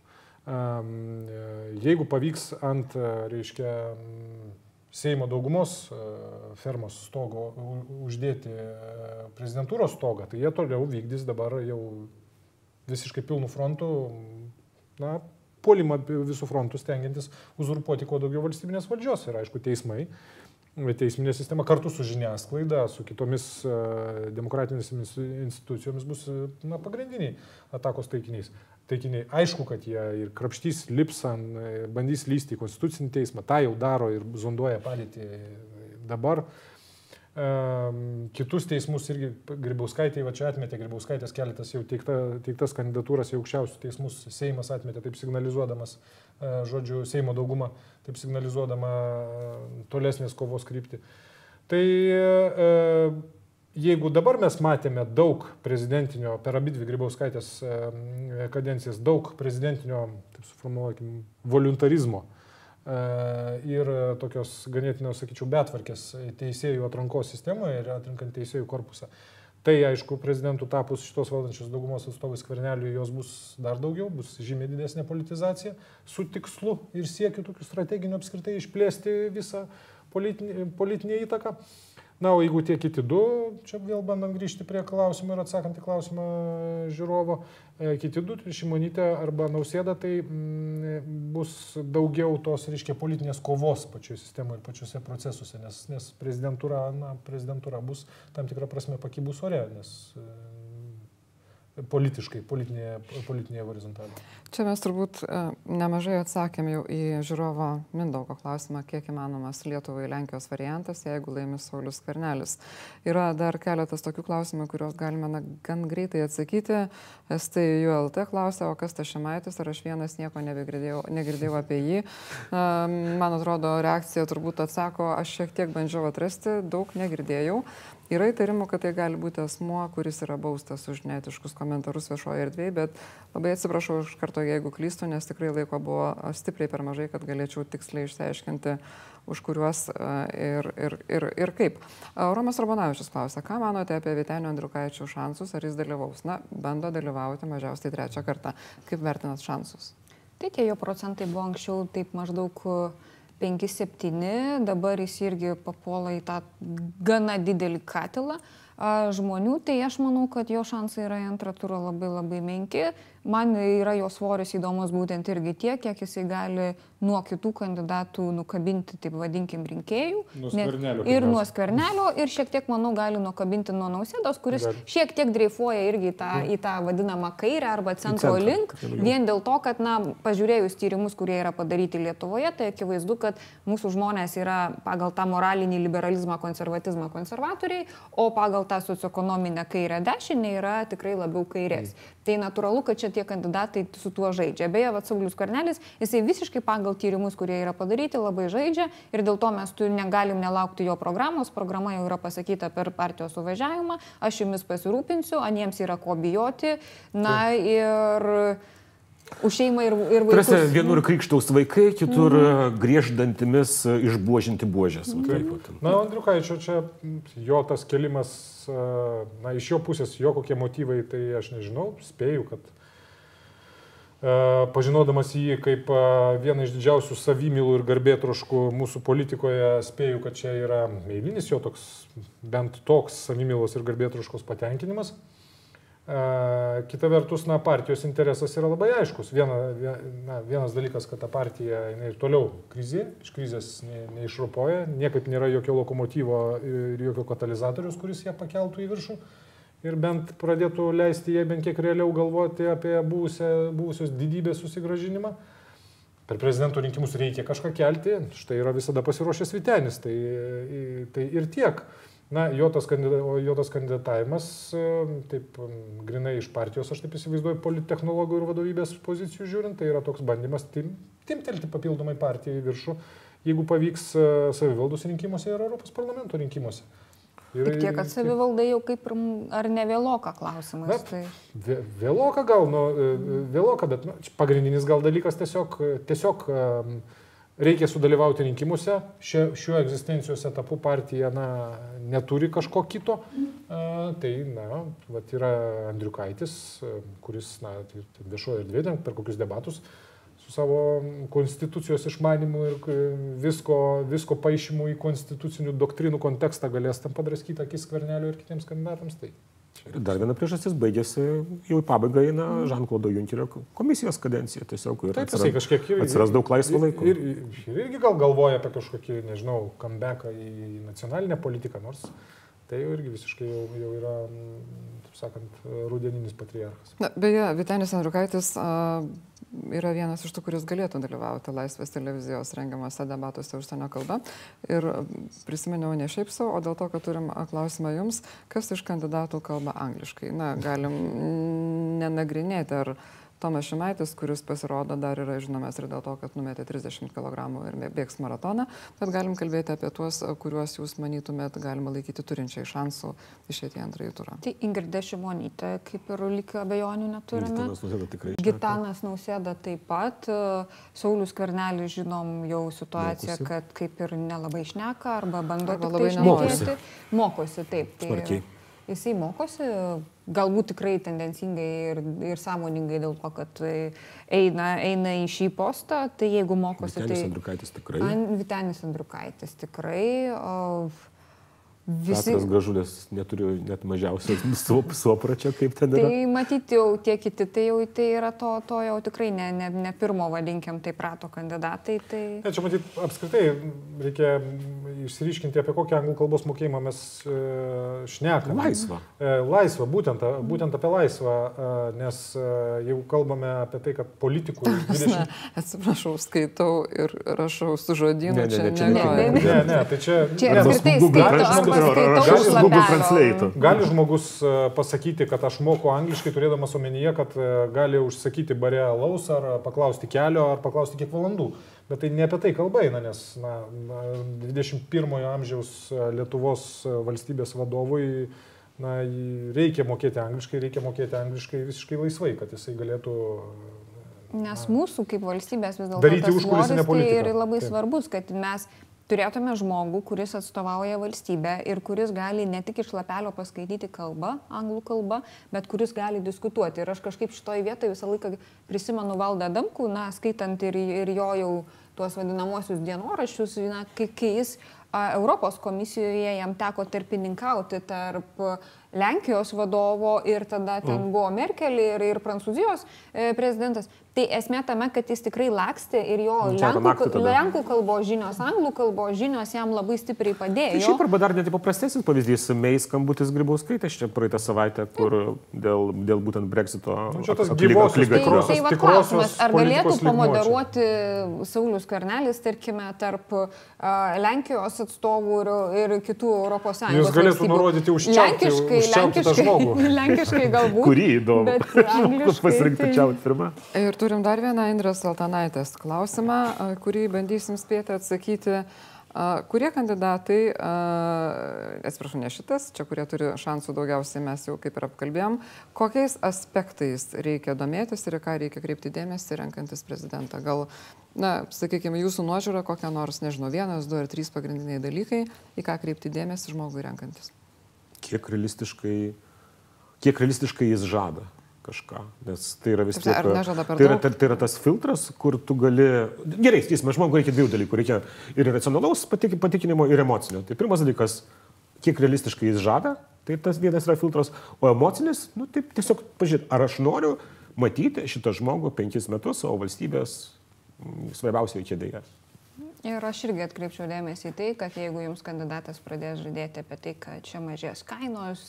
Jeigu pavyks ant, reiškia, Seimo daugumos e, fermos stogo uždėti e, prezidentūros stogą, tai jie toliau vykdys dabar jau visiškai pilnų frontų, na, puolimą visų frontų stengiantis uzurpuoti kuo daugiau valstybinės valdžios ir aišku teismai. Teisminė sistema kartu su žiniasklaida, su kitomis e, demokratinėmis ins- institucijomis bus na, pagrindiniai atakos taikiniais. Taikiniai. Aišku, kad jie ir krapštys lips ant, e, bandys lysti į konstitucinį teismą, tą jau daro ir zonduoja padėti dabar. Ehm, Kitus teismus irgi Grybauskaitė, va čia atmetė Grybauskaitės keletas jau teikta, teiktas kandidatūras į aukščiausius teismus, Seimas atmetė, taip signalizuodamas, e, žodžiu, Seimo daugumą, taip signalizuodama e, tolesnės kovos kryptį. Tai e, jeigu dabar mes matėme daug prezidentinio, per abidvi Grybauskaitės kadencijas, daug prezidentinio, taip suformuoluokim, voluntarizmo, E, ir tokios ganėtinio, sakyčiau, betvarkės teisėjų atrankos sistemoje ir atrinkant teisėjų korpusą. Tai aišku, prezidentų tapus šitos valdančios daugumos atstovais skverneliui jos bus dar daugiau, bus žymiai didesnė politizacija, su tikslu ir siekiu tokiu strateginiu apskritai išplėsti visą politinį, politinę įtaką. Na, o jeigu tie kiti du, čia vėl bandant grįžti prie klausimų ir atsakant į klausimą žiūrovo, e, kiti du, tai Šimonytė arba Nausėda, tai mm, bus daugiau tos, reiškia, politinės kovos pačioje sistemoje ir pačiuose procesuose, nes, nes prezidentūra, na, prezidentūra bus tam tikrą prasme pakibus ore, nes e, politiškai, politinėje, politinėje horizontalėje.
Čia mes turbūt e, nemažai atsakėm jau į žiūrovo Mindaugo klausimą, kiek įmanomas Lietuvai Lenkijos variantas, jeigu laimės Saulis Karnelis. Yra dar keletas tokių klausimų, kuriuos galime na, gan greitai atsakyti. STULT klausė, o kas tas Šimaitis, ar aš vienas nieko nebegirdėjau, negirdėjau apie jį. E, Man atrodo, reakcija turbūt atsako, aš šiek tiek bandžiau atrasti, daug negirdėjau. Yra įtarimų, kad tai gali būti asmuo, kuris yra baustas už netiškus komentarus viešoje erdvėje, bet labai atsiprašau iš karto, jeigu klystu, nes tikrai laiko buvo stipriai per mažai, kad galėčiau tiksliai išsiaiškinti, už kuriuos ir, ir, ir, ir kaip. Romas Robonavičius klausia, ką manote apie Vitenio Andriukaičio šansus, ar jis dalyvaus? Na, bando dalyvauti mažiausiai trečią kartą. Kaip vertinat šansus?
Tai tie jo procentai buvo anksčiau taip maždaug 5-7, dabar jis irgi papuola į tą gana didelį katilą. žmonių, tai aš manau, kad jo šansai yra į antrą turą labai labai menki. Man yra jo svoris įdomus būtent irgi tiek, kiek jisai gali nuo kitų kandidatų nukabinti, taip vadinkim, rinkėjų.
Skvernelio.
Ir nuo skvernelio, ir šiek tiek, manau, gali nukabinti nuo nausėdos, kuris gali. šiek tiek dreifuoja irgi į tą, į tą vadinamą kairę arba centro link. Vien dėl to, kad, na, pažiūrėjus tyrimus, kurie yra padaryti Lietuvoje, tai akivaizdu, kad mūsų žmonės yra pagal tą moralinį liberalizmą, konservatizmą konservatoriai, o pagal tą socioekonominę kairę dešinę yra tikrai labiau kairės. Tai natūralu, kad čia tie kandidatai su tuo žaidžia. Beje, Vatsaulius Karnelis, jisai visiškai pagal tyrimus, kurie yra padaryti, labai žaidžia ir dėl to mes tu negalim nelaukti jo programos. Programa jau yra pasakyta per partijos suvažiavimą, aš jumis pasirūpinsiu, aniems yra ko bijoti. Na ir Už šeimą ir, ir vaikus.
Tarsi vienur krikštaus vaikai, kitur mm. grieždantimis e, išbuožinti buožės. Mm.
Taip. Na, Andriukaičio čia jo tas kelimas, e, na, iš jo pusės, jo kokie motyvai, tai aš nežinau, spėju, kad pažinodamas jį kaip vieną iš didžiausių savimylų ir garbėtroškų mūsų politikoje, spėju, kad čia yra eilinis jo toks, bent toks savimylos ir garbėtroškos patenkinimas. Kita vertus, na, partijos interesas yra labai aiškus. Viena, na, vienas dalykas, kad ta partija jinai ir toliau krizė, iš krizės ne, neišropoja, niekaip nėra jokio lokomotyvo ir jokio katalizatorius, kuris ją pakeltų į viršų ir bent pradėtų leisti jai bent kiek realiau galvoti apie buvusią, buvusios didybės susigražinimą. Per prezidento rinkimus reikia kažką kelti, štai yra visada pasiruošęs Vitenis, tai, tai ir tiek. Na, jo tas, jo tas kandidatavimas, taip grinai iš partijos, aš taip įsivaizduoju, polittechnologų ir vadovybės pozicijų žiūrint, tai yra toks bandymas tim, timtelti papildomai partiją į viršų, jeigu pavyks e, savivaldos rinkimuose ir Europos parlamento rinkimuose.
Ir, Tik tiek, kad savivaldai jau kaip ir, ar ne vėloka klausimas. Na,
tai... Vėloka gal, nu, e, vėloka, bet nu, pagrindinis gal dalykas tiesiog, tiesiog um, reikia sudalyvauti rinkimuose. Šio, šiuo egzistencijos etapu partija na, neturi kažko kito. A, tai na, vat yra Andriukaitis, kuris na, tai viešoje erdvėje per kokius debatus su savo konstitucijos išmanimu ir visko, visko paaišymu į konstitucinių doktrinų kontekstą galės tam padraskyti akis skvernelio ir kitiems kandidatams. Tai
Ir dar viena priežastis baigėsi, jau į pabaigą eina Žanklodo Junkerio komisijos kadencija tiesiog. Ir
Taip, atsiras, kažkiek jau.
Atsiras daug laisvo laiko.
Ir, ir, ir irgi gal galvoja apie kažkokį, nežinau, comebacką į nacionalinę politiką, nors tai jau irgi visiškai jau, jau yra, taip sakant, rudeninis patriarchas.
Na, beje, Vitenis Andrukaitis. Uh yra vienas iš tų, kuris galėtų dalyvauti Laisvės televizijos rengiamuose debatuose užsienio kalba. Ir prisiminiau ne šiaip savo, o dėl to, kad turim klausimą jums, kas iš kandidatų kalba angliškai. Na, galim nenagrinėti, ar Tomas Šimaitis, kuris pasirodo dar yra žinomas ir dėl to, kad numetė 30 kg ir bėgs maratoną, bet galim kalbėti apie tuos, kuriuos jūs manytumėt galima laikyti turinčiai šansų išėti į antrąjį turą.
Tai Ingrida Šimonytė, kaip ir lyg abejonių neturime.
Gitanas Nausėda tikrai.
Gitanas Nausėda taip pat. Saulis Kvernelis žinom jau situaciją, Mokusi. kad kaip ir nelabai šneka arba bando arba labai šnekėti. Mokosi. Mokosi, taip. Tai Smarkiai. Jisai mokosi, galbūt tikrai tendencingai ir, ir sąmoningai dėl to, kad eina, eina į šį postą, tai jeigu mokosi...
Vitenis tai... Andriukaitis tikrai.
An, Vitenis Andriukaitis tikrai. O,
Visi... Petras Gražulės neturiu net mažiausio suopračio, kaip ten yra.
Tai matyti jau tie kiti, tai jau tai yra to, to jau tikrai ne, ne, ne pirmo, vadinkim, tai prato kandidatai. Tai...
Ne, čia matyti, apskritai reikia išsiriškinti, apie kokį anglų kalbos mokėjimą mes e, šnekame.
Laisvą.
E, laisvą, būtent, būtent apie laisvą, e, nes e, jeigu kalbame apie tai, kad politikų... 20...
Atsiprašau, skaitau ir rašau su žodynu.
Ne,
ne,
ne, čia ne, ne, ne, ne, tai čia...
Čia apskritai skaito
gali, žmogus, gali žmogus pasakyti, kad aš moku angliškai, turėdamas omenyje, kad e, gali užsakyti bare laus ar paklausti kelio ar paklausti kiek valandų. Bet tai ne apie tai kalba eina, nes na, 21 amžiaus Lietuvos valstybės vadovui na, reikia mokėti angliškai, reikia mokėti angliškai visiškai laisvai, kad jisai galėtų
Nes mūsų kaip valstybės vis dėlto daryti užkulisinę politiką. Tai ir labai Taip. svarbus, kad mes turėtume žmogų, kuris atstovauja valstybę ir kuris gali ne tik iš lapelio paskaityti kalbą, anglų kalbą, bet kuris gali diskutuoti. Ir aš kažkaip šitoje vietoje visą laiką prisimenu valdą Damkų, na, skaitant ir, ir jo jau tuos vadinamosius dienoraščius, na, kai, kai jis Europos komisijoje jam teko tarpininkauti tarp Lenkijos vadovo ir tada ten mm. buvo Merkel ir, ir Prancūzijos e, prezidentas. Tai esmė tame, kad jis tikrai lakstė ir jo
Nu,
lenkų, lenkų kalbos žinios, anglų kalbos žinios jam labai stipriai padėjo.
Tai šiaip arba dar net paprastesnis pavyzdys, Mei skambutis Grybauskaitė čia praeitą savaitę, kur dėl, dėl būtent Brexito.
Nu, čia tas
aplyga-
gyvosios
Tai,
aplyga-
tai va klausimas, ar galėtų
čia.
pamoderuoti Saulis Karnelis, tarkime, tarp uh, Lenkijos atstovų ir, ir kitų ES.
Jis galėtų nurodyti užčiaupti-
lenkiškai,
užčiaupti tą žmogų.
lenkiškai galbūt.
Kurį įdomu.
Angliškai
Pasirinkti čia pirmą.
Ir turim dar vieną Indrės Altanaitės klausimą, kurį bandysim spėti atsakyti. Kurie kandidatai, atsiprašau, ne šitas, čia kurie turi šansų daugiausiai mes jau kaip ir apkalbėjom, kokiais aspektais reikia domėtis ir į ką reikia kreipti dėmesį renkantis prezidentą? Gal, na, sakykime, jūsų nuožiūra kokia nors, nežinau, vienas, du ar trys pagrindiniai dalykai, į ką kreipti dėmesį žmogui renkantis.
Kiek realistiškai, kiek realistiškai jis žada kažką, nes tai yra vis tiek.
ar nežada per
tai, yra,
daug?
tai, yra tas filtras, kur tu gali... Gerai, sakysime, žmogui reikia dviejų dalykų. Reikia ir racionalaus patik, patikinimo, ir emocinio. Tai pirmas dalykas, kiek realistiškai jis žada, tai tas vienas yra filtras, o emocinis, nu taip tiesiog pažiūrėti, ar aš noriu matyti šitą žmogų penkis metus savo valstybės mm, svarbiausioje kėdėje.
Ir aš irgi atkreipčiau dėmesį į tai, kad jeigu jums kandidatas pradės žadėti apie tai, kad čia mažės kainos,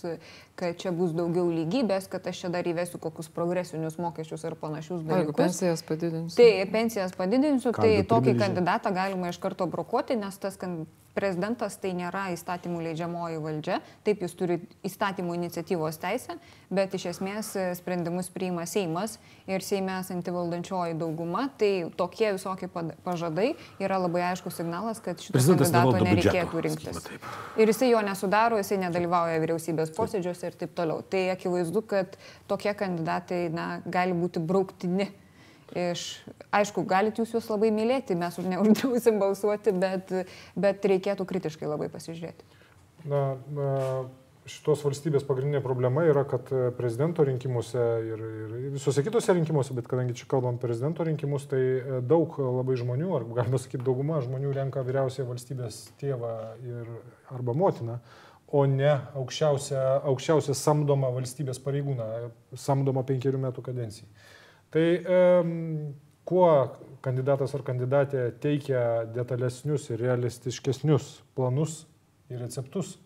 kad čia bus daugiau lygybės, kad aš čia dar įvesiu kokius progresinius mokesčius ar panašius
O jeigu
dalykus.
pensijas padidinsi?
Tai pensijas padidinsiu,
Ką,
tai tokį
privilegiją?
kandidatą galima iš karto brokuoti, nes tas kan- prezidentas tai nėra įstatymų leidžiamoji valdžia. Taip, jis turi įstatymų iniciatyvos teisę, bet iš esmės e, sprendimus priima Seimas ir Seime esanti valdančioji dauguma. Tai tokie visokie pažadai yra labai aiškus signalas, kad šito kandidato nereikėtų rinktis. Ir jisai jo nesudaro, jisai nedalyvauja vyriausybės posėdžiuose ir taip toliau. Tai akivaizdu, kad tokie kandidatai na, gali būti brauktini. Iš, aišku, galit jūs juos labai mylėti, mes už neuždrausim balsuoti, bet, bet reikėtų kritiškai labai pasižiūrėti.
Na, šitos valstybės pagrindinė problema yra, kad e, prezidento rinkimuose ir, ir visose kitose rinkimuose, bet kadangi čia kalbam prezidento rinkimus, tai e, daug labai žmonių, ar galima sakyti dauguma žmonių renka vyriausiąją valstybės tėvą ir, arba motiną, o ne aukščiausią, aukščiausią samdomą valstybės pareigūną, samdomą penkerių metų kadencijai. Tai kuo kandidatas ar kandidatė teikia detalesnius ir realistiškesnius planus ir receptus,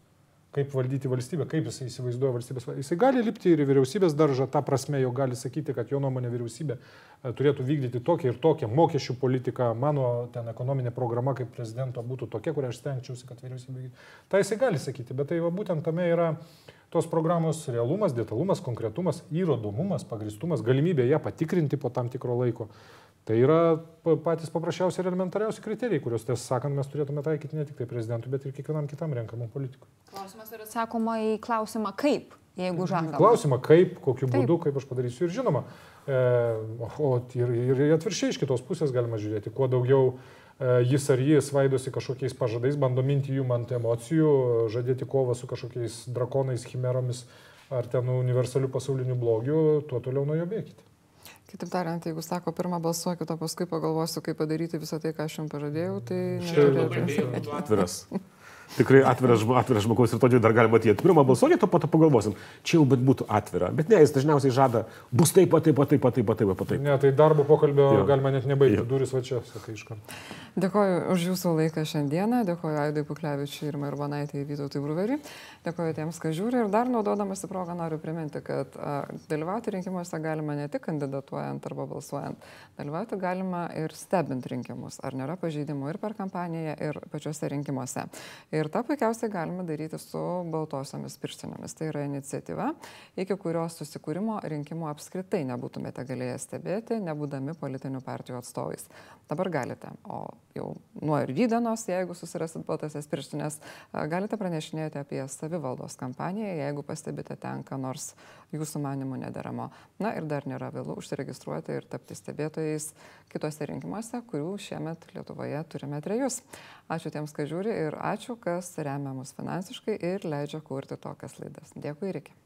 kaip valdyti valstybę, kaip jisai įsivaizduoja valstybės. Jisai gali lipti ir į vyriausybės daržą, ta prasme jau gali sakyti, kad jo nuomonė vyriausybė e, turėtų vykdyti tokią ir tokią mokesčių politiką, mano ten ekonominė programa kaip prezidento būtų tokia, kurią aš stengčiausi, kad vyriausybė vykdytų. Tai jisai gali sakyti, bet tai va, būtent tame yra tos programos realumas, detalumas, konkretumas, įrodomumas, pagristumas, galimybė ją patikrinti po tam tikro laiko. Tai yra pa- patys paprasčiausi ir elementariausi kriterijai, kuriuos, tiesą sakant, mes turėtume taikyti ne tik tai prezidentui, bet ir kiekvienam kitam renkamam politikui.
Klausimas yra atsakoma į klausimą kaip, jeigu žadama.
Klausimą, kaip, kokiu
Taip.
būdu, kaip aš padarysiu ir žinoma. E, o ir, ir atviršiai iš kitos pusės galima žiūrėti, kuo daugiau e, jis ar jis svaidosi kažkokiais pažadais, bando minti jų ant emocijų, žadėti kovą su kažkokiais drakonais, chimeromis ar ten universaliu pasauliniu blogiu, tuo toliau nuo jo bėgite.
Kitaip tariant, jeigu sako, pirmą balsuokit, o paskui pagalvosiu, kaip padaryti visą tai, ką aš jums pažadėjau, tai
Čia labai atviras. Tikrai atviras, atviras žmogaus ir todėl dar galima atėti. Pirmą balsuokit, o po to pagalvosim. Čia jau bet būtų atvira. Bet ne, jis dažniausiai žada, bus taip, pat, taip, pat, taip, pat, taip, pat, taip, pat, taip.
Ne, tai darbo pokalbio
Jo.
galima net nebaigti, duris va čia, sakai iš karto.
Dėkoju už jūsų laiką šiandieną, dėkoju Aidui Puklevičiui ir Marbonaitį Vytautui Bruveriui, dėkoju tiems, kas žiūri ir dar naudodamasi progą noriu priminti, kad a, dalyvauti rinkimuose galima ne tik kandidatuojant arba balsuojant, dalyvauti galima ir stebint rinkimus, ar nėra pažeidimų ir per kampaniją, ir pačiuose rinkimuose. Ir tą puikiausiai galima daryti su baltosiomis pirštinėmis. Tai yra iniciatyva, iki kurios susikūrimo rinkimų apskritai nebūtumėte galėję stebėti, nebūdami politinių partijų atstovais. Dabar galite, o jau nuo rydienos, jeigu susirasit baltasias pirštinės, galite pranešinėti apie savivaldos kampaniją, jeigu pastebite ten, ką nors jūsų manimų nederamo. Na ir dar nėra vėlų užsiregistruoti ir tapti stebėtojais kitose rinkimuose, kurių šiemet Lietuvoje turime trejus. Ačiū tiems, kas žiūri ir ačiū, kas remia mus finansiškai ir leidžia kurti tokias laidas. Dėkui ir iki.